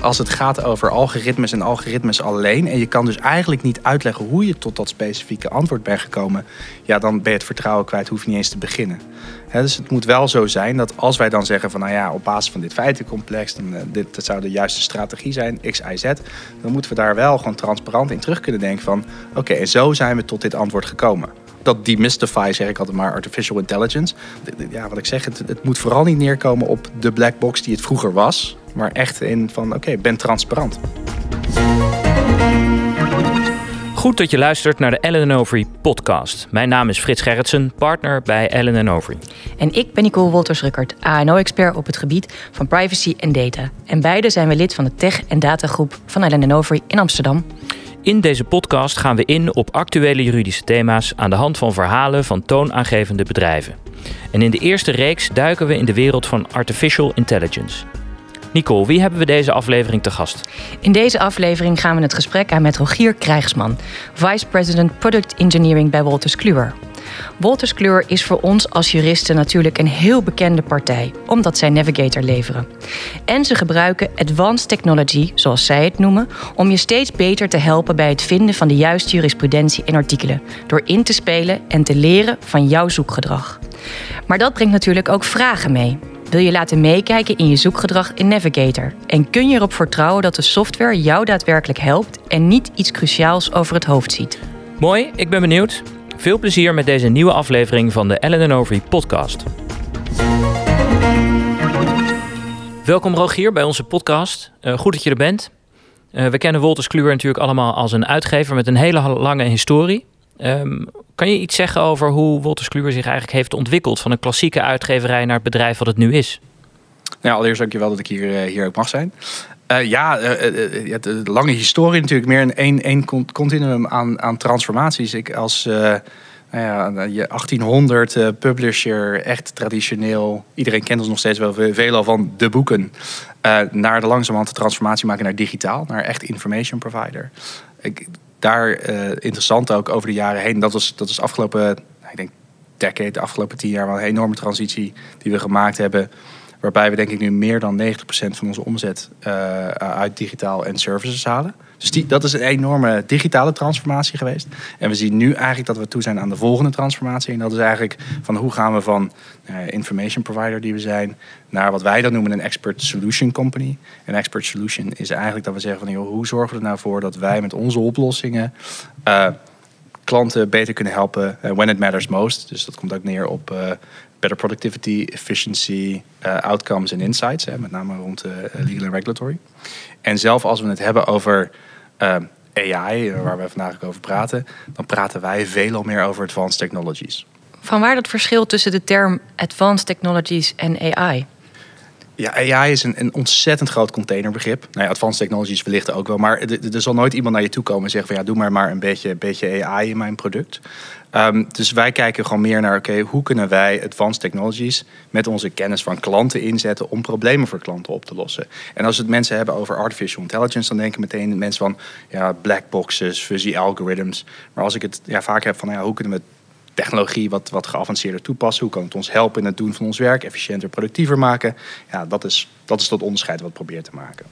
als het gaat over algoritmes en algoritmes alleen. En je kan dus eigenlijk niet uitleggen hoe je tot dat specifieke antwoord bent gekomen. Ja, dan ben je het vertrouwen kwijt, hoef je niet eens te beginnen. dus het moet wel zo zijn dat als wij dan zeggen van nou ja, op basis van dit feitencomplex, dan, uh, dit dat zou de juiste strategie zijn, X, Y, Z. Dan moeten we daar wel gewoon transparant in terug kunnen denken van oké, en zo zijn we tot dit antwoord gekomen dat demystify, zeg ik altijd maar, artificial intelligence. Ja, wat ik zeg, het moet vooral niet neerkomen op de black box die het vroeger was. Maar echt in van, oké, ben transparant. Goed dat je luistert naar de Ellen Overy podcast. Mijn naam is Frits Gerritsen, partner bij Ellen Overy. En ik ben Nicole Wolters-Ruckert, ANO-expert op het gebied van privacy en data. En beide zijn we lid van de tech- en datagroep van Ellen Overy in Amsterdam. In deze podcast gaan we in op actuele juridische thema's aan de hand van verhalen van toonaangevende bedrijven. En in de eerste reeks duiken we in de wereld van artificial intelligence. Nicole, wie hebben we deze aflevering te gast? In deze aflevering gaan we het gesprek aan met Rogier Krijgsman, Vice President Product Engineering bij Wolters Kluwer. Wolters Kluwer is voor ons als juristen natuurlijk een heel bekende partij, omdat zij Navigator leveren. En ze gebruiken advanced technology, zoals zij het noemen, om je steeds beter te helpen bij het vinden van de juiste jurisprudentie en artikelen, door in te spelen en te leren van jouw zoekgedrag. Maar dat brengt natuurlijk ook vragen mee. Wil je laten meekijken in je zoekgedrag in Navigator? En kun je erop vertrouwen dat de software jou daadwerkelijk helpt en niet iets cruciaals over het hoofd ziet? Mooi, ik ben benieuwd. Veel plezier met deze nieuwe aflevering van de Ellen Overy podcast. Welkom Rogier bij onze podcast. Uh, goed dat je er bent. Uh, we kennen Wolters Kluwer natuurlijk allemaal als een uitgever met een hele lange historie. Um, kan je iets zeggen over hoe Wolters Kluwer zich eigenlijk heeft ontwikkeld van een klassieke uitgeverij naar het bedrijf wat het nu is? Nou, allereerst dank je wel dat ik hier, uh, hier ook mag zijn. Uh, ja, uh, uh, de lange historie natuurlijk meer een één continuum aan, aan transformaties. Ik als nou ja, je 1800 publisher, echt traditioneel. Iedereen kent ons nog steeds wel veel van de boeken. naar de langzamerhand de transformatie maken naar digitaal, naar echt information provider. Ik, daar interessant ook over de jaren heen. Dat was, dat was afgelopen, ik denk, decade, de afgelopen tien jaar wel een enorme transitie die we gemaakt hebben Waarbij we denk ik nu meer dan 90% van onze omzet uh, uit digitaal en services halen. Dus die, dat is een enorme digitale transformatie geweest. En we zien nu eigenlijk dat we toe zijn aan de volgende transformatie. En dat is eigenlijk van hoe gaan we van uh, information provider die we zijn... naar wat wij dan noemen een expert solution company. Een expert solution is eigenlijk dat we zeggen van... Joh, hoe zorgen we er nou voor dat wij met onze oplossingen... Uh, klanten beter kunnen helpen when it matters most. Dus dat komt ook neer op productivity, efficiency, uh, outcomes en insights. Hè, met name rond uh, legal en regulatory. En zelf als we het hebben over uh, AI, waar we vandaag over praten, dan praten wij veel meer over advanced technologies. Vanwaar dat verschil tussen de term advanced technologies en AI? Ja, AI is een, een ontzettend groot containerbegrip. Nou ja, advanced technologies wellicht ook wel. Maar er zal nooit iemand naar je toe komen en zeggen van... ja, doe maar maar een beetje, beetje AI in mijn product. Um, dus wij kijken gewoon meer naar, oké, hoe kunnen wij advanced technologies met onze kennis van klanten inzetten om problemen voor klanten op te lossen. En als het mensen hebben over artificial intelligence, dan denken meteen mensen van, ja, black boxes, fuzzy algorithms. Maar als ik het ja, vaak heb van, ja, hoe kunnen we technologie wat, wat geavanceerder toepassen? Hoe kan het ons helpen in het doen van ons werk, efficiënter, productiever maken? Ja, dat is, dat is dat onderscheid wat we proberen te maken.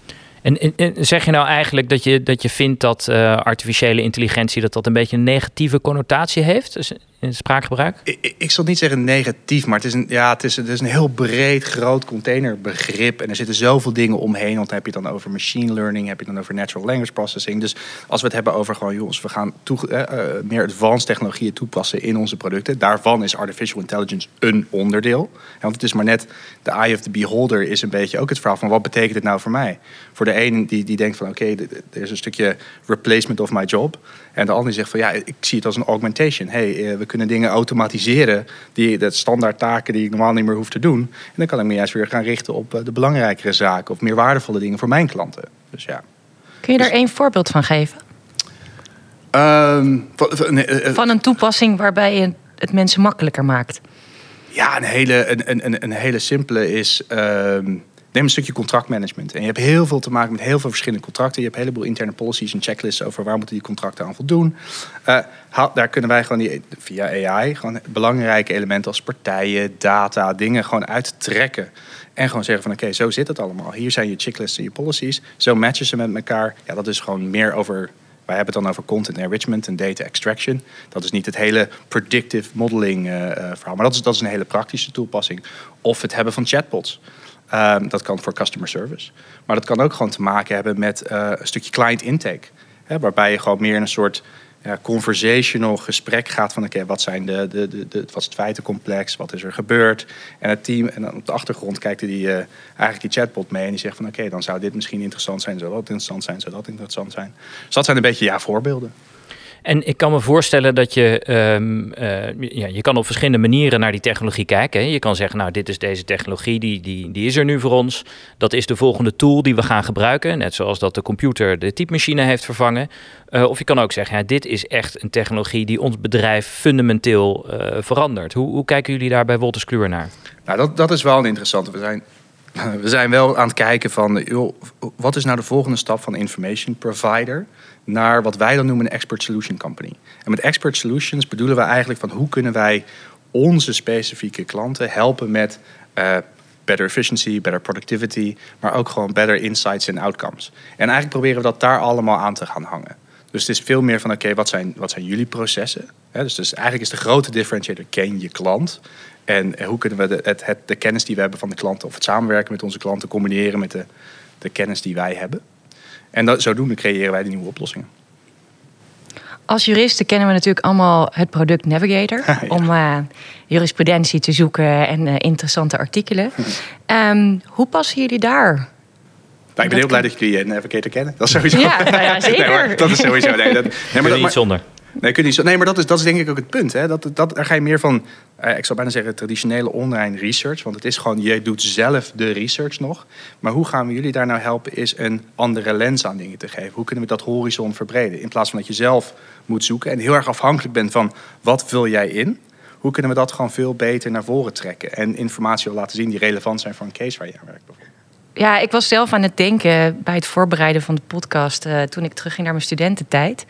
En, zeg je nou eigenlijk dat je, dat je vindt dat uh, artificiële intelligentie dat dat een beetje een negatieve connotatie heeft? Dus spraakgebruik? Ik, ik, zal niet zeggen negatief, maar het is, een, ja, het, is, het is een heel breed, groot containerbegrip. En er zitten zoveel dingen omheen. Want dan heb je dan over machine learning, heb je dan over natural language processing. Dus als we het hebben over gewoon, jongens, we gaan toe, uh, meer advanced technologieën toepassen in onze producten. Daarvan is artificial intelligence een onderdeel. want het is maar net, de eye of the beholder is een beetje ook het verhaal van wat betekent het nou voor mij? Voor de een die, die denkt van oké, er is een stukje replacement of my job. En de ander zegt van ja, ik zie het als een augmentation. hey, uh, we kunnen dingen automatiseren, die, de standaard taken die ik normaal niet meer hoef te doen. En dan kan ik me juist weer gaan richten op uh, de belangrijkere zaken of meer waardevolle dingen voor mijn klanten. Dus ja. Kun je daar één voorbeeld van geven? Um, van, nee, uh, van, een toepassing waarbij je het mensen makkelijker maakt? Ja, een hele, een, een, een hele simpele is. Um, neem een stukje contractmanagement. En je hebt heel veel te maken met heel veel verschillende contracten. Je hebt een heleboel interne policies en checklists over waar moeten die contracten aan voldoen. Uh, daar kunnen wij gewoon die, via AI gewoon belangrijke elementen als partijen, data, dingen gewoon uittrekken. En gewoon zeggen van oké, zo zit het allemaal. Hier zijn je checklists en je policies. Zo matchen ze met elkaar. Ja, dat is gewoon meer over wij hebben het dan over content enrichment en data extraction. Dat is niet het hele predictive modeling uh, verhaal, maar dat is, dat is een hele praktische toepassing. Of het hebben van chatbots. Um, dat kan voor customer service. Maar dat kan ook gewoon te maken hebben met uh, een stukje client intake. Hè, waarbij je gewoon meer in een soort conversational gesprek gaat van oké, wat zijn de, de, de, de, wat is het feitencomplex, wat is er gebeurd. En het team, en dan op de achtergrond kijkt die uh, eigenlijk die chatbot mee en die zegt van oké, dan zou dit misschien interessant zijn, zou dat interessant zijn, zou dat interessant zijn. Dus dat zijn een beetje ja, voorbeelden. En ik kan me voorstellen dat je, um, uh, ja, je kan op verschillende manieren naar die technologie kijken. Je kan zeggen, nou, dit is deze technologie, die, die, die is er nu voor ons. Dat is de volgende tool die we gaan gebruiken. Net zoals dat de computer de typemachine heeft vervangen. Uh, of je kan ook zeggen, ja, dit is echt een technologie die ons bedrijf fundamenteel uh, verandert. Hoe, hoe kijken jullie daar bij Wolters Kluwer naar? Nou, dat, dat is wel een interessante. We zijn we zijn wel aan het kijken van, wat is nou de volgende stap van information provider naar wat wij dan noemen een expert solution company. En met expert solutions bedoelen we eigenlijk van hoe kunnen wij onze specifieke klanten helpen met uh, better efficiency, better productivity, maar ook gewoon better insights en outcomes. En eigenlijk proberen we dat daar allemaal aan te gaan hangen. Dus het is veel meer van, oké, wat, zijn, wat zijn jullie processen? dus, dus eigenlijk is de grote differentiator, ken je klant. En hoe kunnen we de, het, het, de kennis die we hebben van de klanten... of het samenwerken met onze klanten combineren met de, de kennis die wij hebben. En dat, zodoende creëren wij de nieuwe oplossingen. Als juristen kennen we natuurlijk allemaal het product Navigator... om uh, jurisprudentie te zoeken en uh, interessante artikelen. um, hoe passen jullie daar nou, ik ben heel blij dat jullie Navigator kennen. Dat is sowieso. Ja, nou ja zeker. Nee, dat is sowieso. Nee, dat, nee, maar dat, niet zonder. Nee, kun niet, nee maar dat is, dat is denk ik ook het punt. Hè? Dat, dat, daar ga je meer van, eh, ik zou bijna zeggen, traditionele online research. Want het is gewoon, je doet zelf de research nog. Maar hoe gaan we jullie daar nou helpen, is een andere lens aan dingen te geven. Hoe kunnen we dat horizon verbreden? In plaats van dat je zelf moet zoeken en heel erg afhankelijk bent van wat vul jij in. Hoe kunnen we dat gewoon veel beter naar voren trekken? En informatie laten zien die relevant zijn voor een case waar je aan werkt. Bijvoorbeeld. Ja, ik was zelf aan het denken bij het voorbereiden van de podcast uh, toen ik terugging naar mijn studententijd.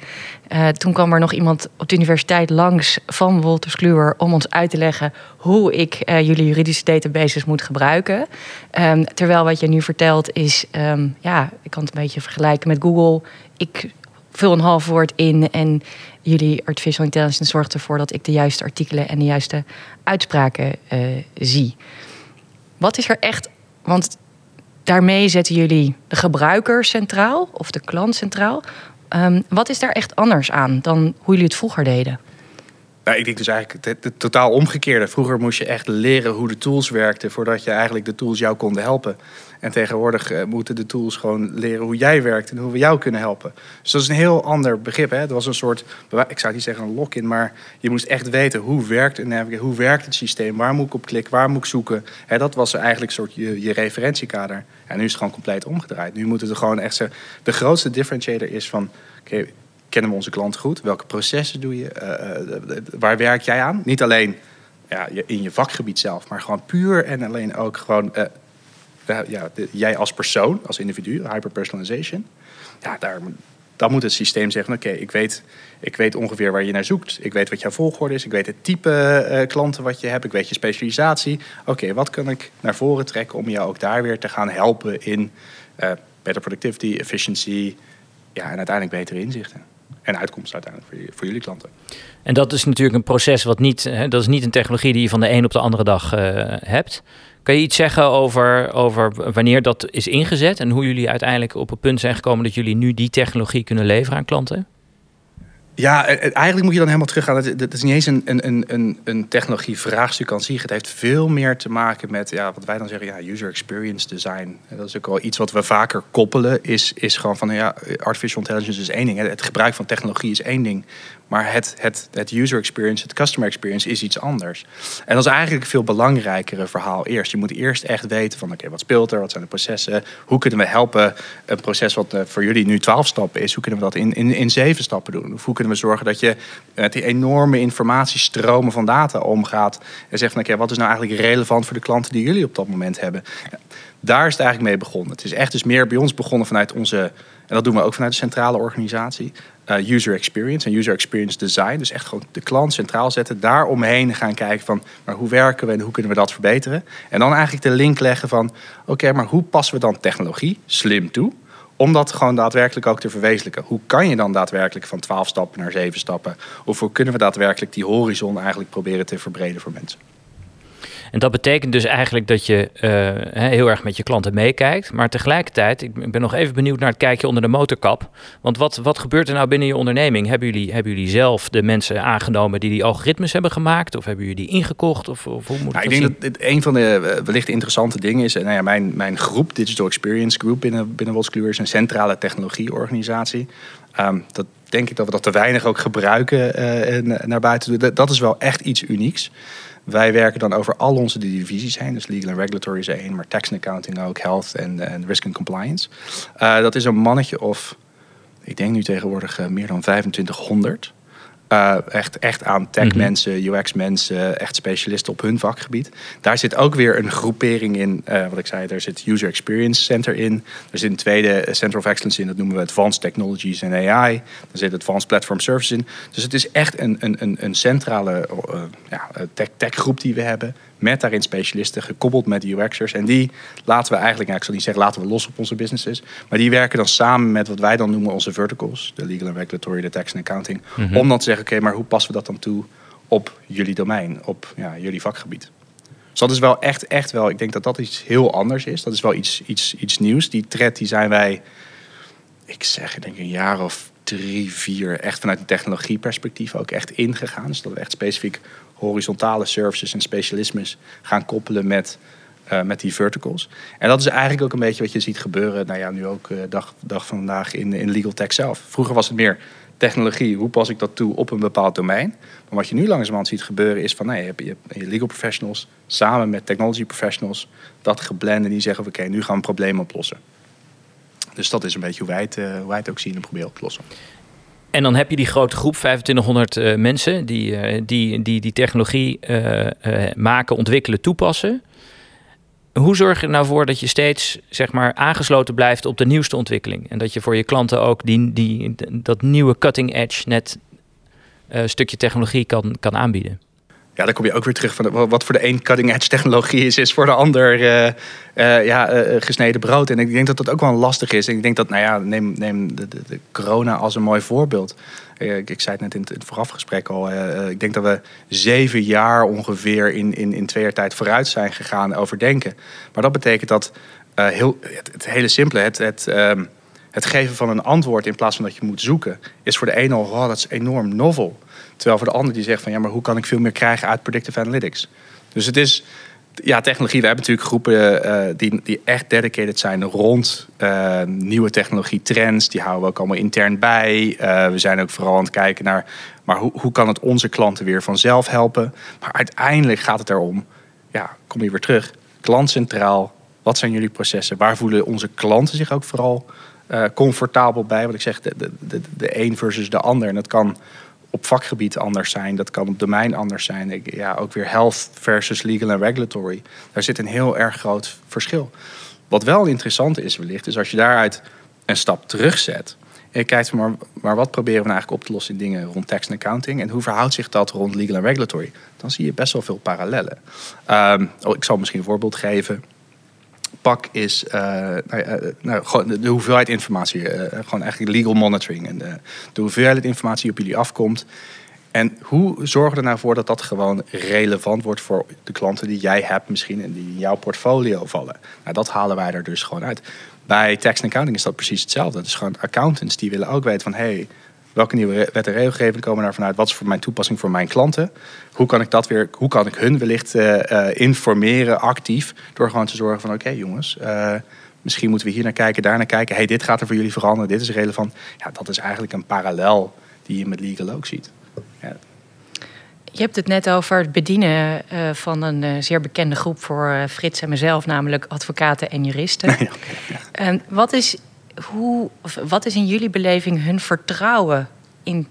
Uh, toen kwam er nog iemand op de universiteit langs van Wolters Kluwer om ons uit te leggen hoe ik uh, jullie juridische databases moet gebruiken. Um, terwijl wat je nu vertelt is, um, ja, ik kan het een beetje vergelijken met Google. Ik vul een half woord in en jullie artificial intelligence zorgt ervoor dat ik de juiste artikelen en de juiste uitspraken zie. Wat is er echt, want daarmee zetten jullie de gebruiker centraal of de klant centraal. Um, wat is daar echt anders aan dan hoe jullie het vroeger deden? Nou, ik denk dus eigenlijk het, totaal omgekeerde. Vroeger moest je echt leren hoe de tools werkten voordat je eigenlijk de tools jou konden helpen. En tegenwoordig uh, moeten de tools gewoon leren hoe jij werkt en hoe we jou kunnen helpen. Dus dat is een heel ander begrip. Hè? Het was een soort, ik zou niet zeggen een lock-in, maar je moest echt weten hoe werkt een navigator, hoe werkt het systeem, waar moet ik op klikken, waar moet ik zoeken. Hè, dat was eigenlijk een soort je, je referentiekader. En nu is het gewoon compleet omgedraaid. Nu moeten we gewoon echt. De grootste differentiator is van, oké, kennen we onze klant goed? Welke processen doe je? Uh, waar werk jij aan? Niet alleen ja, in je vakgebied zelf, maar gewoon puur en alleen ook gewoon uh, ja, jij als persoon, als individu, hyperpersonalization. Ja, daar, dan moet het systeem zeggen: Oké, ik, weet, ik weet ongeveer waar je naar zoekt. Ik weet wat jouw volgorde is. Ik weet het type klanten wat je hebt. Ik weet je specialisatie. Oké, wat kan ik naar voren trekken om jou ook daar weer te gaan helpen in better productivity, efficiency ja, en uiteindelijk betere inzichten. En uitkomsten uiteindelijk voor, voor, jullie klanten. En dat is natuurlijk een proces wat niet, hè, dat is niet een technologie die je van de een op de andere dag uh, hebt. Kan je iets zeggen over, over wanneer dat is ingezet en hoe jullie uiteindelijk op het punt zijn gekomen dat jullie nu die technologie kunnen leveren aan klanten? Ja, eigenlijk moet je dan helemaal teruggaan. Het is niet eens een, een, een, een technologie-vraagstuk aan zich. Het heeft veel meer te maken met ja, wat wij dan zeggen, ja, user experience design. Dat is ook wel iets wat we vaker koppelen. Is, is gewoon van ja, artificial intelligence is één ding. Het gebruik van technologie is één ding. Maar het, het, het user experience, het customer experience is iets anders. En dat is eigenlijk een veel belangrijkere verhaal eerst. Je moet eerst echt weten van oké, wat speelt er? Wat zijn de processen? Hoe kunnen we helpen een proces wat eh, voor jullie nu twaalf stappen is, hoe kunnen we dat in, in, in zeven stappen doen? Of hoe kunnen we zorgen dat je met die enorme informatiestromen van data omgaat en zegt van oké, wat is nou eigenlijk relevant voor de klanten die jullie op dat moment hebben? Daar is het eigenlijk mee begonnen. Het is echt dus meer bij ons begonnen vanuit onze, en dat doen we ook vanuit de centrale organisatie, uh, user experience en user experience design. Dus echt gewoon de klant centraal zetten, daar omheen gaan kijken van, maar hoe werken we en hoe kunnen we dat verbeteren? En dan eigenlijk de link leggen van, oké, maar hoe passen we dan technologie slim toe? om dat gewoon daadwerkelijk ook te verwezenlijken. Hoe kan je dan daadwerkelijk van 12 stappen naar 7 stappen? Of hoe kunnen we daadwerkelijk die horizon eigenlijk proberen te verbreden voor mensen? En dat betekent dus eigenlijk dat je uh, heel erg met je klanten meekijkt. Maar tegelijkertijd, ik ben nog even benieuwd naar het kijkje onder de motorkap. Want wat, wat gebeurt er nou binnen je onderneming? Hebben jullie, hebben jullie zelf de mensen aangenomen die die algoritmes hebben gemaakt? Of hebben jullie die ingekocht? Of, of hoe moet nou, ik denk dat dit een van de eh, wellicht interessante dingen is. Nou ja, mijn, mijn groep, Digital Experience Group binnen, binnen is een centrale technologieorganisatie. Um, dat denk ik dat we dat te weinig ook gebruiken uh, naar buiten. Dat, dat is wel echt iets unieks. Wij werken dan over al onze divisies heen. Dus legal en regulatory is één, maar tax and accounting ook, health en, risk and compliance. Uh, dat is een mannetje of, ik denk nu tegenwoordig uh, meer dan 2500. Uh, echt, echt aan tech-mensen, mhm. UX-mensen, echt specialisten op hun vakgebied. Daar zit ook weer een groepering in. Uh, wat ik zei, daar zit User Experience Center in. Er zit een tweede Center of Excellence in, dat noemen we Advanced Technologies en AI. Daar zit Advanced Platform Services in. Dus het is echt een, een, een centrale uh, ja, tech-groep die we hebben met daarin specialisten, gekoppeld met UX'ers. En die laten we eigenlijk, nou, ik zal niet zeggen laten we los op onze businesses, maar die werken dan samen met wat wij dan noemen onze verticals, de legal and regulatory, de tax en accounting, mhm. om dan te zeggen, oké, maar hoe passen we dat dan toe op jullie domein, op ja, jullie vakgebied? Dus dat is wel echt, echt wel, ik denk dat dat iets heel anders is. Dat is wel iets, iets, iets nieuws. Die thread die zijn wij, ik zeg, ik denk een jaar of drie, vier, echt vanuit een technologieperspectief ook echt ingegaan. Dus dat we echt specifiek horizontale services en specialismes gaan koppelen met, uh, met die verticals. En dat is eigenlijk ook een beetje wat je ziet gebeuren, nou ja, nu ook uh, dag, dag van vandaag in, in legal tech zelf. Vroeger was het meer technologie, hoe pas ik dat toe op een bepaald domein. Maar wat je nu langzamerhand ziet gebeuren is van, nee, je je, je legal professionals samen met technology professionals dat geblend en die zeggen, oké, nu gaan we een probleem oplossen. Dus dat is een beetje hoe wij het, hoe wij het ook zien en proberen op te lossen. En dan heb je die grote groep, 2500 uh, mensen, die, uh, die, die die technologie maken, ontwikkelen, toepassen. Hoe zorg je er nou voor dat je steeds zeg maar, aangesloten blijft op de nieuwste ontwikkeling? En dat je voor je klanten ook die, die, dat nieuwe cutting edge net stukje technologie kan, kan aanbieden? Ja, dan kom je ook weer terug van wat voor de een cutting edge technologie is, is voor de ander uh, uh, ja, uh, gesneden brood. En ik denk dat dat ook wel lastig is. En ik denk dat, nou ja, neem, neem de, de, corona als een mooi voorbeeld. Ik, ik, zei het net in het, in het voorafgesprek al. ik denk dat we zeven jaar ongeveer in, in, in twee jaar tijd vooruit zijn gegaan over denken. Maar dat betekent dat heel, het, hele simpele, het, het, ehm, het geven van een antwoord in plaats van dat je moet zoeken, is voor de ene al, oh, dat is enorm novel. Terwijl voor de ander die zegt van ja, maar hoe kan ik veel meer krijgen uit predictive analytics? Dus het is ja, technologie. We hebben natuurlijk groepen uh, die, die echt dedicated zijn rond uh, nieuwe technologie trends. Die houden we ook allemaal intern bij. Uh, we zijn ook vooral aan het kijken naar, maar hoe, hoe kan het onze klanten weer vanzelf helpen? Maar uiteindelijk gaat het erom, ja, kom je weer terug, klantcentraal. Wat zijn jullie processen? Waar voelen onze klanten zich ook vooral comfortabel bij? Wat ik zeg, de, de, de, de een versus de ander. En dat kan op vakgebied anders zijn. Dat kan op domein anders zijn. Ik, ja, ook weer health versus legal en regulatory. Daar zit een heel erg groot verschil. Wat wel interessant is wellicht, is als je daaruit een stap terugzet. En kijkt maar, maar wat proberen we nou eigenlijk op te lossen in dingen rond tax en accounting. En hoe verhoudt zich dat rond legal en regulatory? Dan zie je best wel veel parallellen. Um, oh, ik zal misschien een voorbeeld geven pak is uh, nou, nou, gewoon de hoeveelheid informatie. Uh, gewoon eigenlijk legal monitoring. En de, hoeveelheid informatie op jullie afkomt. En hoe zorgen we er nou voor dat dat gewoon relevant wordt voor de klanten die jij hebt misschien en die in jouw portfolio vallen? Nou, dat halen wij er dus gewoon uit. Bij tax en accounting is dat precies hetzelfde. Het is gewoon accountants die willen ook weten van hey, welke nieuwe wet en regelgeving komen daar vanuit? Wat is voor mijn toepassing voor mijn klanten? Hoe kan ik dat weer, hoe kan ik hun wellicht uh, informeren actief door gewoon te zorgen van oké jongens, uh, misschien moeten we hier naar kijken, daar naar kijken. Hey, dit gaat er voor jullie veranderen, dit is relevant. Ja, dat is eigenlijk een parallel die je met legal ook ziet. Ja. Je hebt het net over het bedienen van een zeer bekende groep voor Frits en mezelf, namelijk advocaten en juristen. ja, okay, ja. wat is hoe, wat is in jullie beleving hun vertrouwen in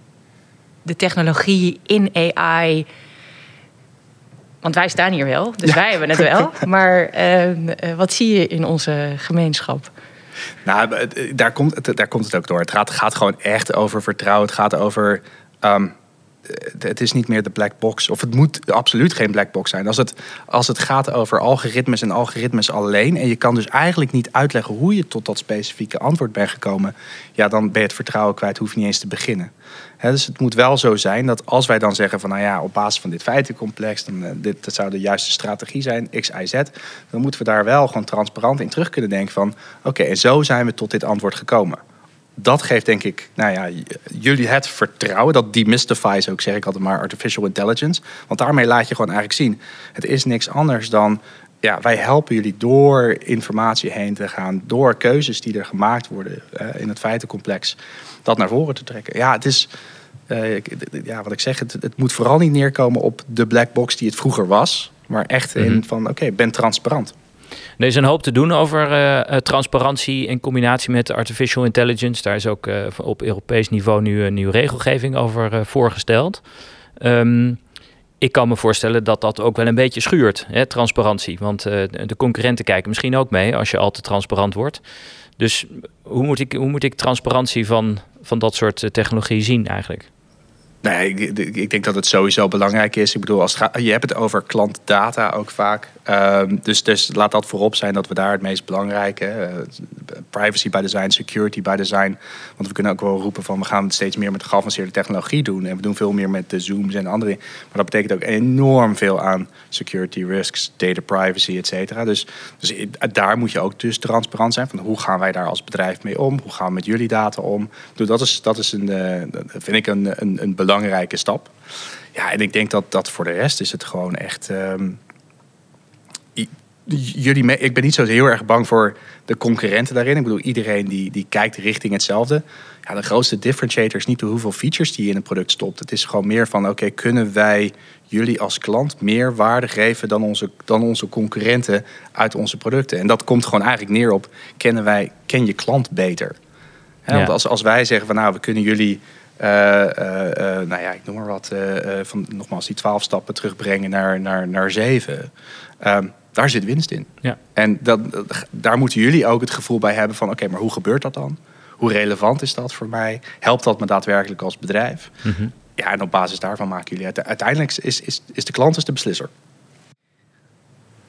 de technologie, in AI? Want wij staan hier wel, dus wij hebben het wel. Maar ehm, eh, wat zie je in onze gemeenschap? Nou, daar komt, het, daar komt het ook door. Het gaat, gaat gewoon echt over vertrouwen. Het gaat over ehm, het is niet meer de black box. Of het moet absoluut geen black box zijn. Als het, als het gaat over algoritmes en algoritmes alleen. En je kan dus eigenlijk niet uitleggen hoe je tot dat specifieke antwoord bent gekomen. Ja, dan ben je het vertrouwen kwijt. Hoef je niet eens te beginnen. dus het moet wel zo zijn dat als wij dan zeggen van nou ja, op basis van dit feitencomplex, dan uh, dit dat zou de juiste strategie zijn, X, Y, Z. Dan moeten we daar wel gewoon transparant in terug kunnen denken van oké, en zo zijn we tot dit antwoord gekomen dat geeft denk ik, nou ja, jullie het vertrouwen. Dat demystifies ook, zeg ik altijd maar, artificial intelligence. Want daarmee laat je gewoon eigenlijk zien, het is niks anders dan, ja, wij helpen jullie door informatie heen te gaan, door keuzes die er gemaakt worden uh, in het feitencomplex, dat naar voren te trekken. Ja, het is, uh, ja, wat ik zeg, het, het, moet vooral niet neerkomen op de black box die het vroeger was, maar echt in mhm. van, oké, ben transparant. Er is een hoop te doen over uh, transparantie in combinatie met artificial intelligence. Daar is ook uh, op Europees niveau nu een nieuwe regelgeving over voorgesteld. Um, ik kan me voorstellen dat dat ook wel een beetje schuurt, hè, transparantie. Want de concurrenten kijken misschien ook mee als je al te transparant wordt. Dus hoe moet ik, hoe moet ik transparantie van, van dat soort technologie zien eigenlijk? Nee, ik, ik, denk dat het sowieso belangrijk is. Ik bedoel, als je hebt het over klantdata ook vaak. Um, dus, dus laat dat voorop zijn dat we daar het meest belangrijke. Uh, privacy by design, security by design. Want we kunnen ook wel roepen van we gaan steeds meer met geavanceerde technologie doen. En we doen veel meer met de Zooms en andere. Maar dat betekent ook enorm veel aan security risks, data privacy, et cetera. Dus, dus daar moet je ook dus transparant zijn. Van hoe gaan wij daar als bedrijf mee om? Hoe gaan we met jullie data om? Dus dat is, dat is een, uh, vind ik een, een, een belangrijke stap. Ja, en ik denk dat, dat voor de rest is het gewoon echt. Um, jullie ik ben niet zo heel erg bang voor de concurrenten daarin. Ik bedoel, iedereen die, die kijkt richting hetzelfde. Ja, de grootste differentiator is niet hoeveel features die je in een product stopt. Het is gewoon meer van, oké, kunnen wij jullie als klant meer waarde geven dan onze, dan onze concurrenten uit onze producten? En dat komt gewoon eigenlijk neer op, kennen wij, ken je klant beter? Want als, als wij zeggen van, nou, we kunnen jullie... Uh, nou ja, ik noem maar wat, van nogmaals die twaalf stappen terugbrengen naar, naar, naar zeven. Ehm, daar zit winst in. Ja. En dat, daar moeten jullie ook het gevoel bij hebben van... oké, maar hoe gebeurt dat dan? Hoe relevant is dat voor mij? Helpt dat me daadwerkelijk als bedrijf? Mhm. Ja, en op basis daarvan maken jullie het. Uiteindelijk is, is, is de klant dus de beslisser.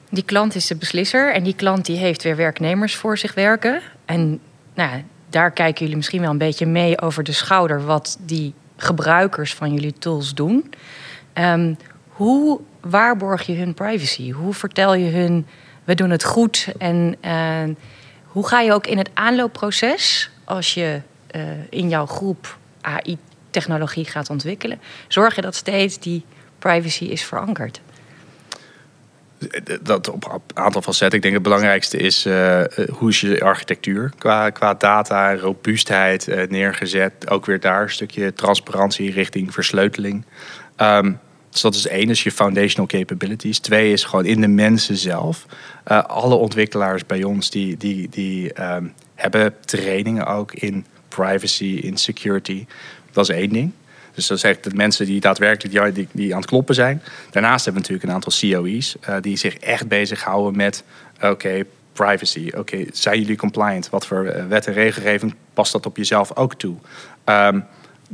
Die klant is de beslisser en die klant die heeft weer werknemers voor zich werken. En nou, daar kijken jullie misschien wel een beetje mee over de schouder... wat die gebruikers van jullie tools doen. Um, hoe waarborg je hun privacy? Hoe vertel je hun, we doen het goed? En uh, hoe ga je ook in het aanloopproces, als je uh, in jouw groep AI-technologie gaat ontwikkelen, zorg je dat steeds die privacy is verankerd? Dat op een aantal facetten. Ik denk het belangrijkste is uh, hoe is je architectuur qua, qua data, robuustheid neergezet. Ook weer daar een stukje transparantie richting versleuteling. Um, dus dat is één, is je foundational capabilities. Twee is gewoon in de mensen zelf. Uh, alle ontwikkelaars bij ons die, die, die um, hebben trainingen ook in privacy, in security. Dat is één ding. Dus dat zegt dat mensen die daadwerkelijk die, die, aan het kloppen zijn. Daarnaast hebben we natuurlijk een aantal COE's uh, die zich echt bezighouden met oké, privacy. Oké, zijn jullie compliant? Wat voor uh, wet en regelgeving past dat op jezelf ook toe? Um,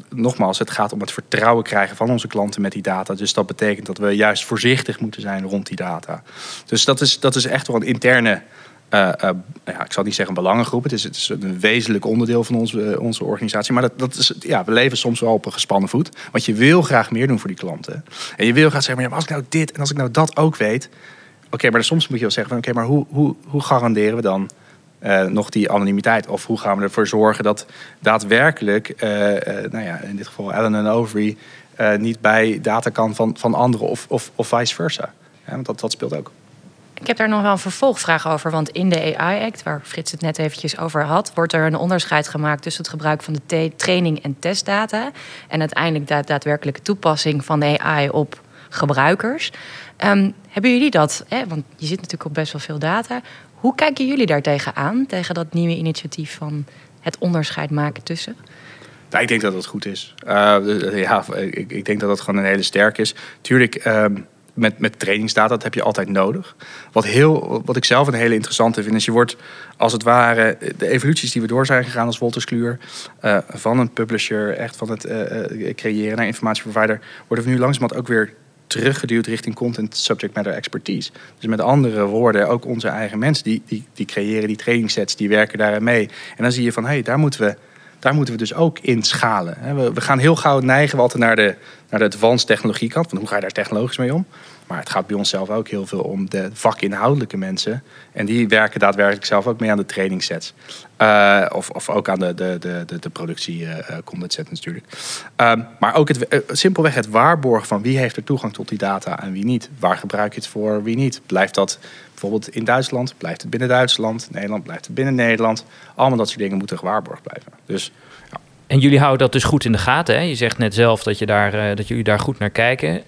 nogmaals, het gaat om het vertrouwen krijgen van onze klanten met die data. Dus dat betekent dat we juist voorzichtig moeten zijn rond die data. Dus dat is, dat is echt wel een interne, uh, uh, ja, ik zal niet zeggen belangengroep. Het is, het is een wezenlijk onderdeel van onze, onze organisatie. Maar dat, dat is, ja, we leven soms wel op een gespannen voet. Want je wil graag meer doen voor die klanten. En je wil graag zeggen, maar, als ik nou dit en als ik nou dat ook weet. Oké, maar soms moet je wel zeggen, oké, maar hoe, hoe, hoe garanderen we dan nog die anonimiteit? Of hoe gaan we ervoor zorgen dat daadwerkelijk, nou ja, in dit geval Allen en Overy, niet bij data kan van, van anderen of, of, of vice versa? Want dat, dat speelt ook. Ik heb daar nog wel een vervolgvraag over. Want in de AI-act, waar Frits het net eventjes over had, wordt er een onderscheid gemaakt tussen het gebruik van de training- en testdata. En uiteindelijk de daadwerkelijke toepassing van de AI op gebruikers. Um, hebben jullie dat? Hè? Want je zit natuurlijk op best wel veel data. Hoe kijken jullie daar tegenaan, tegen dat nieuwe initiatief van het onderscheid maken tussen? Nou, ik denk dat dat goed is. Uh, ja, ik, ik, denk dat dat gewoon een hele sterk is. Tuurlijk, um, met, met trainingsdata, dat heb je altijd nodig. Wat, heel, wat ik zelf een hele interessante vind, is je wordt als het ware de evoluties die we door zijn gegaan als Wolters Kluwer, uh, van een publisher, echt van het uh, creëren naar informatieprovider, worden we nu langzamerhand ook weer teruggeduwd richting content subject matter expertise. Dus met andere woorden, ook onze eigen mensen die, die, die creëren die trainingssets, die werken daarin mee. En dan zie je van, hé, hey, daar moeten we daar moeten we dus ook in schalen. We, gaan heel gauw neigen we altijd naar de, naar de advanced technologiekant. Van hoe ga je daar technologisch mee om? Maar het gaat bij ons zelf ook heel veel om de vakinhoudelijke mensen. En die werken daadwerkelijk zelf ook mee aan de trainingssets. Uh, of, of ook aan de, de, de, de, productie uh, content set natuurlijk. Um, maar ook het, simpelweg het waarborgen van wie heeft er toegang tot die data en wie niet. Waar gebruik je het voor, wie niet. Blijft dat bijvoorbeeld in Duitsland? Blijft het binnen Duitsland? Nederland blijft het binnen Nederland? Allemaal dat soort dingen moeten gewaarborgd blijven. Dus en jullie houden dat dus goed in de gaten. Hè? Je zegt net zelf dat, je daar, uh, dat jullie daar goed naar kijken.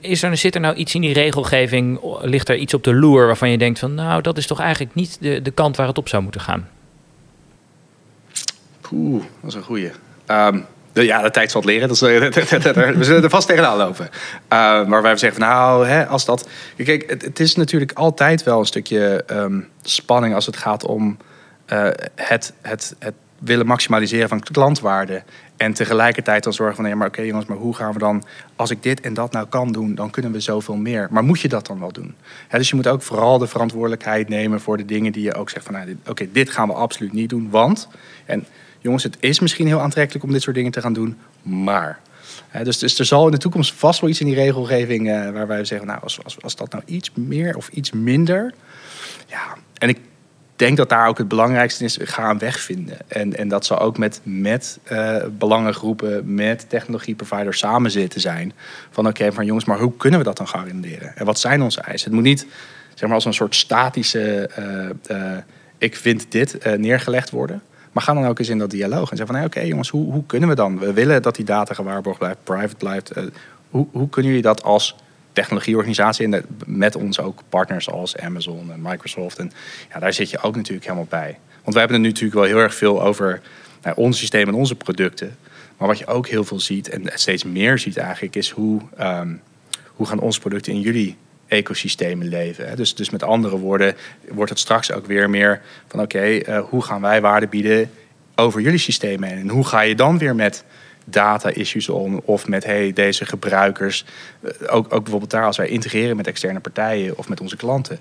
Is er, zit er nou iets in die regelgeving? Ligt er iets op de loer waarvan je denkt van... nou, dat is toch eigenlijk niet de, de kant waar het op zou moeten gaan? Poeh, dat is een goeie. Um, de, ja, de tijd zal het leren. Dat is, we zullen er vast tegenaan lopen. Uh, maar wij zeggen nou, hè, als dat... Kijk, het, het, is natuurlijk altijd wel een stukje um, spanning... als het gaat om uh, het, het, het willen maximaliseren van klantwaarde. En tegelijkertijd dan zorgen van, nee, maar oké jongens, maar hoe gaan we dan, als ik dit en dat nou kan doen, dan kunnen we zoveel meer. Maar moet je dat dan wel doen? dus je moet ook vooral de verantwoordelijkheid nemen voor de dingen die je ook zegt van, nou, oké, dit gaan we absoluut niet doen, want, en jongens, het is misschien heel aantrekkelijk om dit soort dingen te gaan doen, maar. dus, dus er zal in de toekomst vast wel iets in die regelgeving uh, waar wij zeggen, nou, als, als, als dat nou iets meer of iets minder, ja, en ik denk dat daar ook het belangrijkste is, gaan wegvinden. En, en dat zal ook met, met uh, belangengroepen, met technologieproviders samen zitten zijn. Van oké, van jongens, maar hoe kunnen we dat dan garanderen? En wat zijn onze eisen? Het moet niet zeg maar als een soort statische, uh, uh, ik vind dit, neergelegd worden. Maar ga dan ook eens in dat dialoog en zeg van oké jongens, hoe, hoe kunnen we dan? We willen dat die data gewaarborgd blijft, private blijft. hoe, hoe kunnen jullie dat als technologieorganisatie en met ons ook partners als Amazon en Microsoft. En ja, daar zit je ook natuurlijk helemaal bij. Want we hebben het nu natuurlijk wel heel erg veel over nou, ons systeem en onze producten. Maar wat je ook heel veel ziet en steeds meer ziet eigenlijk, is hoe, um, hoe gaan onze producten in jullie ecosystemen leven. Dus, dus met andere woorden wordt het straks ook weer meer van oké, uh, hoe gaan wij waarde bieden over jullie systemen? En hoe ga je dan weer met data-issues om. Of met hey, deze gebruikers. Eh, ook, ook bijvoorbeeld daar als wij integreren met externe partijen of met onze klanten.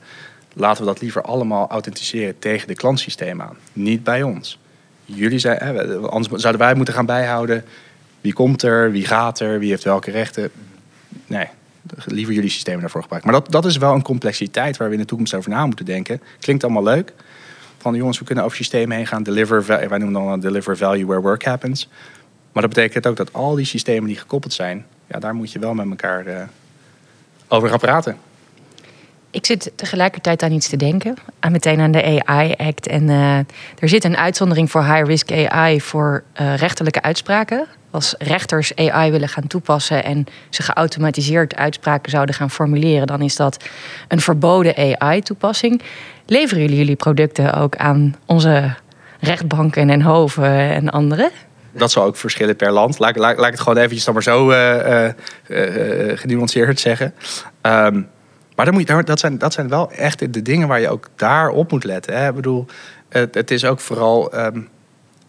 Laten we dat liever allemaal authenticeren tegen de klantsysteem aan. Niet bij ons. Jullie zijn, anders zouden wij moeten gaan bijhouden. Wie komt er, wie gaat er, wie heeft welke rechten. Nee, liever jullie systemen daarvoor gebruiken. Maar dat, dat is wel een complexiteit waar we in de toekomst over na moeten denken. Klinkt allemaal leuk. Van jongens, we kunnen over systemen heen gaan. Deliver, wij noemen dan deliver value where work happens. Maar dat betekent ook dat al die systemen die gekoppeld zijn, ja, daar moet je wel met elkaar uh, over gaan praten. Ik zit tegelijkertijd aan iets te denken. Aan meteen aan de AI Act. En uh, er zit een uitzondering voor high-risk AI voor uh, rechterlijke uitspraken. Als rechters AI willen gaan toepassen en ze geautomatiseerd uitspraken zouden gaan formuleren, dan is dat een verboden AI-toepassing. Leveren jullie jullie producten ook aan onze rechtbanken en hoven en anderen? Dat zal ook verschillen per land. Laat, laat, ik het gewoon eventjes dan maar zo uh, genuanceerd zeggen. Um, maar dan moet je, dat, zijn, dat zijn wel echt de dingen waar je ook daar op moet letten. Hè? Ik bedoel, het, het is ook vooral... Um,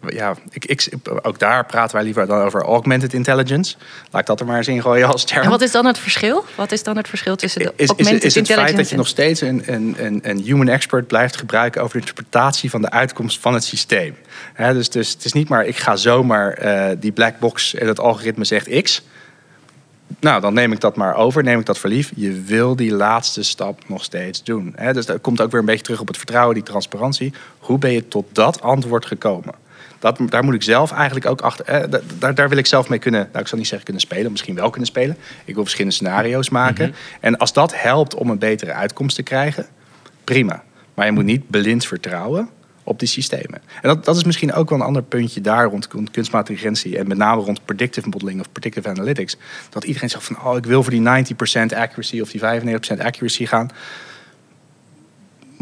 ja, ik, ik, ook daar praten wij liever dan over augmented intelligence. Laat ik dat er maar eens in gooien als term. En wat is dan het verschil? Wat is dan het verschil tussen de is, augmented is, is, is het feit dat je nog steeds een, een, een, een human expert blijft gebruiken over de interpretatie van de uitkomst van het systeem. dus, dus het is niet maar ik ga zomaar uh, die black box en het algoritme zegt X. Nou, dan neem ik dat maar over, neem ik dat voor lief. Je wil die laatste stap nog steeds doen. dus dat komt ook weer een beetje terug op het vertrouwen, die transparantie. Hoe ben je tot dat antwoord gekomen? Dat, daar moet ik zelf eigenlijk ook achter. Eh, daar, daar wil ik zelf mee kunnen. Nou, ik zal niet zeggen kunnen spelen, misschien wel kunnen spelen. Ik wil verschillende scenario's maken. Mhm. En als dat helpt om een betere uitkomst te krijgen, prima. Maar je moet niet blind vertrouwen op die systemen. En dat, dat is misschien ook wel een ander puntje daar rond kunstmatige intelligentie. En met name rond predictive modeling of predictive analytics. Dat iedereen zegt van, oh, ik wil voor die 90% accuracy of die 95% accuracy gaan.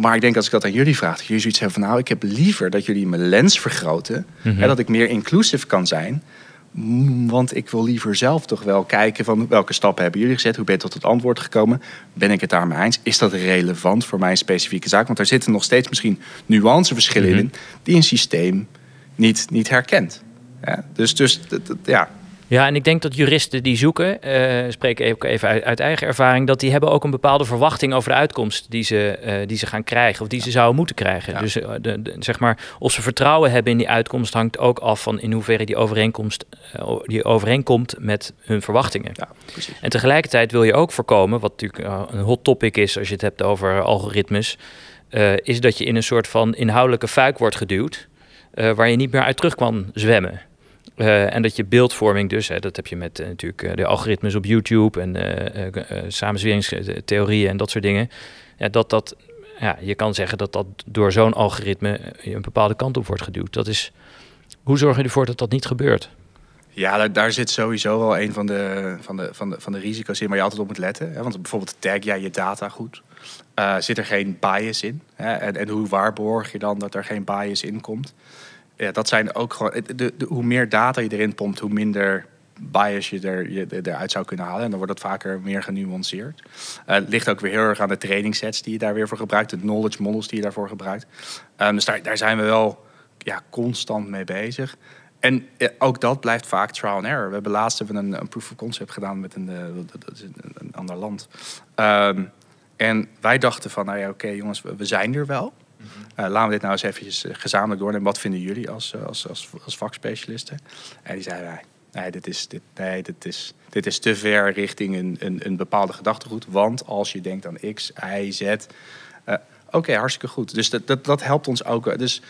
Maar ik denk als ik dat aan jullie vraag, dat jullie zoiets hebben van nou, ik heb liever dat jullie mijn lens vergroten. en mhm. dat ik meer inclusief kan zijn. Mm, Want ik wil liever zelf toch wel kijken van welke stappen hebben jullie gezet? Hoe ben je tot het antwoord gekomen? Ben ik het daarmee eens? Is dat relevant voor mijn specifieke zaak? Want daar zitten nog steeds misschien nuanceverschillen Mhm. in die een systeem niet, niet herkent. Ja, dus, dus dat- dat- ja, Ja, en ik denk dat juristen die zoeken, eh spreek ik ook even uit, uit eigen ervaring, dat die hebben ook een bepaalde verwachting over de uitkomst die ze, eh, die ze gaan krijgen of die ze zouden moeten krijgen. Ja. Dus eh, de, de- zeg maar, of ze vertrouwen hebben in die uitkomst hangt ook af van in hoeverre die overeenkomst die overeenkomt met hun verwachtingen. ja, precies. En tegelijkertijd wil je ook voorkomen, wat natuurlijk een hot topic is als je het hebt over algoritmes, is dat je in een soort van inhoudelijke fuik wordt geduwd, waar je niet meer uit terug kan zwemmen. Eh, en dat je beeldvorming dus, hè, dat heb je met eh, natuurlijk eh, de algoritmes op YouTube en eh, samenzweringstheorieën en dat soort dingen. Ja, dat dat, ja, je kan zeggen dat dat door zo'n algoritme een bepaalde kant op wordt geduwd. Dat is, hoe zorg je ervoor dat dat niet gebeurt? Ja, daar, zit sowieso wel een van de, van, de, van, de, van de risico's in waar je altijd op moet letten. Hè? Want bijvoorbeeld tag jij je data goed. Zit er geen bias in? Hè? En, en hoe waarborg je dan dat er geen bias in komt? Ja, dat zijn ook gewoon. De, de, hoe meer data je erin pompt, hoe minder bias je, er, je er- eruit zou kunnen halen. En dan wordt het vaker meer genuanceerd. Het ligt ook weer heel erg aan de training sets die je daar weer voor gebruikt. De knowledge models die je daarvoor gebruikt. Ehm, dus daar, daar zijn we wel ja, constant mee bezig. En ook dat blijft vaak trial and error. We hebben laatst hebben een, een proof of concept gedaan met een, eh, een, ander land. Ehm, en wij dachten van, nou ja, oké jongens, we zijn er wel. Eh, laten we dit nou eens eventjes eh, gezamenlijk doornemen. Wat vinden jullie als, eh, als, als, als vakspecialisten? En die zeiden wij, nee, dit is, dit, nee dit, is, dit is te ver richting een, een, een bepaalde gedachtegoed. Want als je denkt aan X, Y, Z... Oké, hartstikke goed. Dus dat, dat, dat helpt ons ook. Dus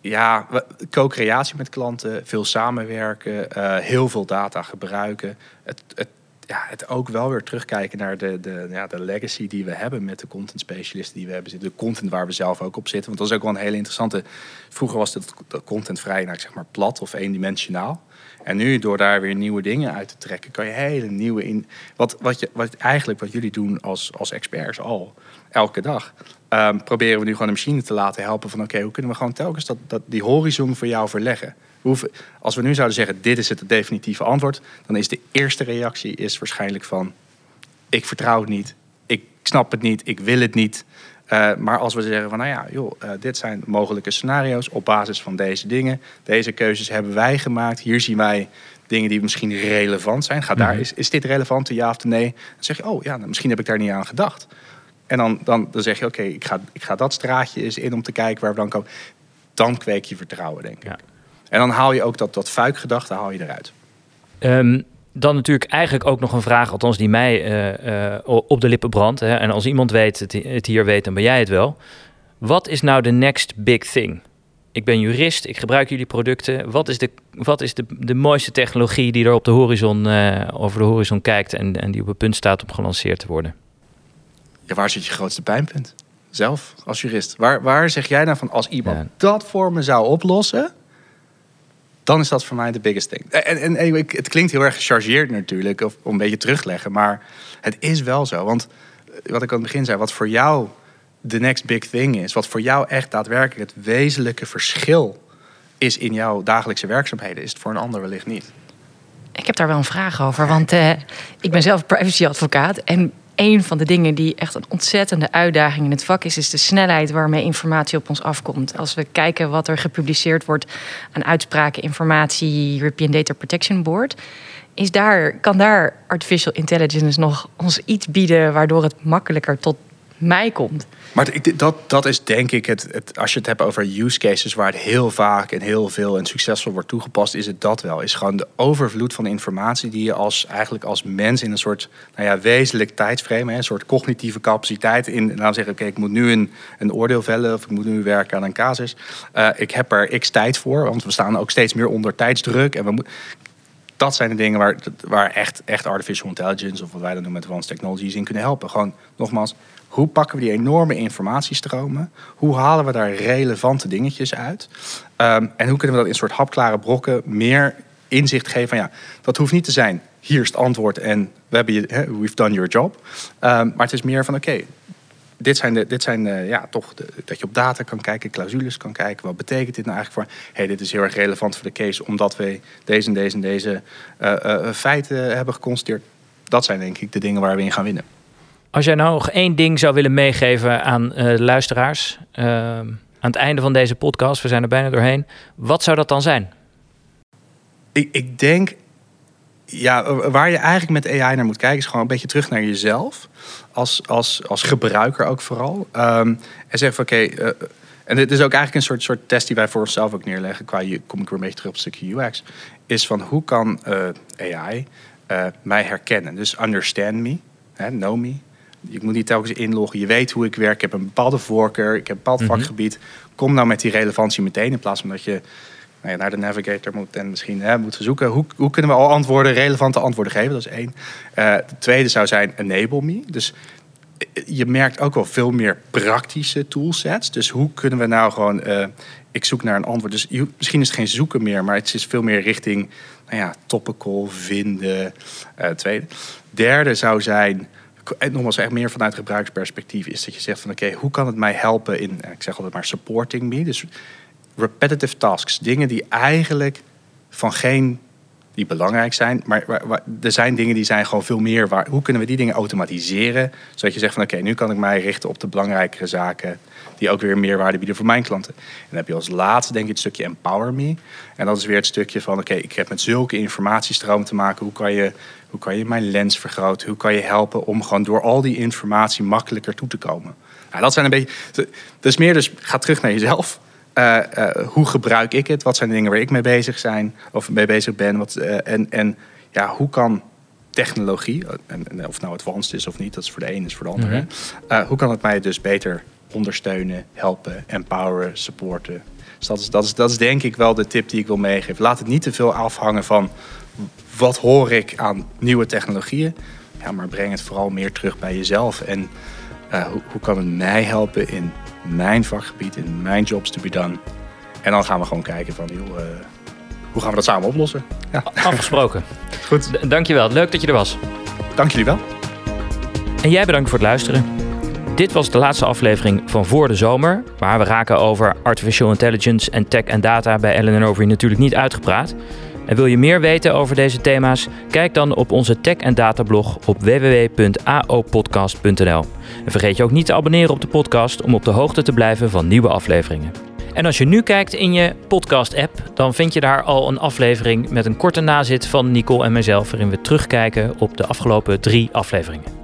ja, co-creatie met klanten, veel samenwerken, heel veel data gebruiken. Het, het, ja, het ook wel weer terugkijken naar de, de, ja, de legacy die we hebben met de content specialisten die we hebben zitten. De content waar we zelf ook op zitten. Want dat is ook wel een hele interessante. Vroeger was dat content vrij, nou, zeg maar plat of eendimensionaal. En nu, door daar weer nieuwe dingen uit te trekken, kan je hele nieuwe in. Wat, wat, je, wat eigenlijk wat jullie doen als, als experts al, elke dag. ehm, proberen we nu gewoon de machine te laten helpen van oké, hoe kunnen we gewoon telkens dat, dat, die horizon voor jou verleggen. Hoeven- als we nu zouden zeggen, dit is het definitieve antwoord, dan is de eerste reactie is waarschijnlijk van ik vertrouw het niet, ik snap het niet, ik wil het niet. Eh, maar als we zeggen van nou ja, joh, eh, dit zijn mogelijke scenario's op basis van deze dingen. Deze keuzes hebben wij gemaakt. Hier zien wij dingen die misschien relevant zijn. Ga daar, Mhm. is, is dit relevant, ja of nee? Dan zeg je, oh ja, nou, misschien heb ik daar niet aan gedacht. En dan, dan, dan zeg je, oké, ik, ga, ik ga dat straatje eens in om te kijken waar we dan komen. Dan kweek je vertrouwen, denk ik. Ja. En dan haal je ook dat, dat fuikgedachte haal je eruit. Ehm, dan natuurlijk eigenlijk ook nog een vraag, althans die mij eh, eh, op de lippen brandt. Hè. En als iemand weet, het, het hier weet, dan ben jij het wel. Wat is nou de next big thing? Ik ben jurist, ik gebruik jullie producten. Wat is de, wat is de, de mooiste technologie die er op de horizon, eh, over de horizon kijkt en, en die op het punt staat om gelanceerd te worden? Ja, waar zit je grootste pijnpunt? Zelf, als jurist. Waar, waar zeg jij nou van, als iemand Ja. dat voor me zou oplossen... dan is dat voor mij de biggest thing. En, en, en het klinkt heel erg gechargeerd natuurlijk, of om een beetje terug te leggen. Maar het is wel zo. Want eh, wat ik aan het begin zei, wat voor jou de next big thing is... wat voor jou echt daadwerkelijk het wezenlijke verschil is in jouw dagelijkse werkzaamheden... is het voor een ander wellicht niet. Ik heb daar wel een vraag over, want eh, ik ben zelf privacyadvocaat. En een van de dingen die echt een ontzettende uitdaging in het vak is, is de snelheid waarmee informatie op ons afkomt. Als we kijken wat er gepubliceerd wordt aan uitspraken, informatie, European Data Protection Board. Is daar, kan daar artificial intelligence nog ons iets bieden waardoor het makkelijker tot mij komt? Maar dat, dat is denk ik het, het. Als je het hebt over use cases waar het heel vaak en heel veel en succesvol wordt toegepast, is het dat wel. Is gewoon de overvloed van informatie die je als, eigenlijk als mens in een soort nou ja, wezenlijk tijdsframe, een soort cognitieve capaciteit in. Laten we zeggen, oké, ik moet nu een, een oordeel vellen of ik moet nu werken aan een casus. Eh, ik heb er x tijd voor, want we staan ook steeds meer onder tijdsdruk. En we dat zijn de dingen waar, waar echt, echt artificial intelligence, of wat wij dan noemen met advanced technologies, in kunnen helpen. Gewoon nogmaals, hoe pakken we die enorme informatiestromen? Hoe halen we daar relevante dingetjes uit? Ehm, en hoe kunnen we dat in soort hapklare brokken meer inzicht geven van ja, dat hoeft niet te zijn. Hier is het antwoord en we hebben je, we've done your job. Ehm, maar het is meer van oké, dit zijn, de, dit zijn ja, toch de, dat je op data kan kijken, clausules kan kijken. Wat betekent dit nou eigenlijk voor? hey, dit is heel erg relevant voor de case, omdat we deze en deze en deze uh, feiten hebben geconstateerd. Dat zijn denk ik de dingen waar we in gaan winnen. Als jij nou nog één ding zou willen meegeven aan de luisteraars aan het einde van deze podcast, we zijn er bijna doorheen. Wat zou dat dan zijn? Ik, ik denk ja, waar je eigenlijk met AI naar moet kijken, is gewoon een beetje terug naar jezelf. Als, als, als gebruiker ook vooral. Um, en zeg van oké. Eh, en dit is ook eigenlijk een soort, soort test die wij voor onszelf ook neerleggen. Qua, kom ik weer een beetje terug op stukje UX. Is van hoe kan eh, AI eh, mij herkennen? Dus understand me, hè, know me. Ik moet niet telkens inloggen. Je weet hoe ik werk. Ik heb een bepaalde voorkeur. Ik heb een bepaald mhm. vakgebied. Kom nou met die relevantie meteen. In plaats van dat je nou naar de navigator moet en misschien hè, moet zoeken. Hoe, hoe kunnen we al antwoorden, relevante antwoorden geven? Dat is één. Uh, de tweede zou zijn enable me. Dus eh, je merkt ook wel veel meer praktische toolsets. Dus hoe kunnen we nou gewoon... Uh, ik zoek naar een antwoord. Dus je, misschien is het geen zoeken meer, maar het is veel meer richting nou ja, topical, vinden. Uh, tweede. Derde zou zijn, en nogmaals echt meer vanuit gebruiksperspectief, is dat je zegt van oké, hoe kan het mij helpen in, ik zeg altijd maar supporting me. Dus repetitive tasks. Dingen die eigenlijk van geen die belangrijk zijn. Maar er zijn dingen die zijn gewoon veel meer. Waar, hoe kunnen we die dingen automatiseren? Zodat je zegt van oké, nu kan ik mij richten op de belangrijkere zaken. Die ook weer meerwaarde bieden voor mijn klanten. En dan heb je als laatste denk ik het stukje empower me. En dat is weer het stukje van oké, ik heb met zulke informatiestroom te maken. Hoe kan, je, hoe kan je mijn lens vergroten? Hoe kan je helpen om gewoon door al die informatie makkelijker toe te komen? Nou, dat zijn een beetje. Dus meer dus ga terug naar jezelf. Uh, hoe gebruik ik het? Wat zijn de dingen waar ik mee bezig zijn of mee bezig ben? Wat, uh, en, en ja, hoe kan technologie, en, en, of nou advanced is of niet, dat is voor de een is voor de ander. Mm hoe kan het mij dus beter ondersteunen, helpen, empoweren, supporten? Dus dat is, dat, is, dat is denk ik wel de tip die ik wil meegeven. Laat het niet te veel afhangen van wat hoor ik aan nieuwe technologieën. Ja, maar breng het vooral meer terug bij jezelf. En hoe, hoe kan het mij helpen in mijn vakgebied, in mijn jobs to be done. En dan gaan we gewoon kijken van, joh, uh, hoe gaan we dat samen oplossen? Ja. Afgesproken. Goed. Dankjewel, leuk dat je er was. Dank jullie wel. En jij bedankt voor het luisteren. Dit was de laatste aflevering van Voor de Zomer, waar we raken over artificial intelligence en tech en data bij Ellen Overy natuurlijk niet uitgepraat. En wil je meer weten over deze thema's? Kijk dan op onze tech en data blog op www.aopodcast.nl. En vergeet je ook niet te abonneren op de podcast om op de hoogte te blijven van nieuwe afleveringen. En als je nu kijkt in je podcast-app, dan vind je daar al een aflevering met een korte nazit van Nicole en mezelf, waarin we terugkijken op de afgelopen drie afleveringen.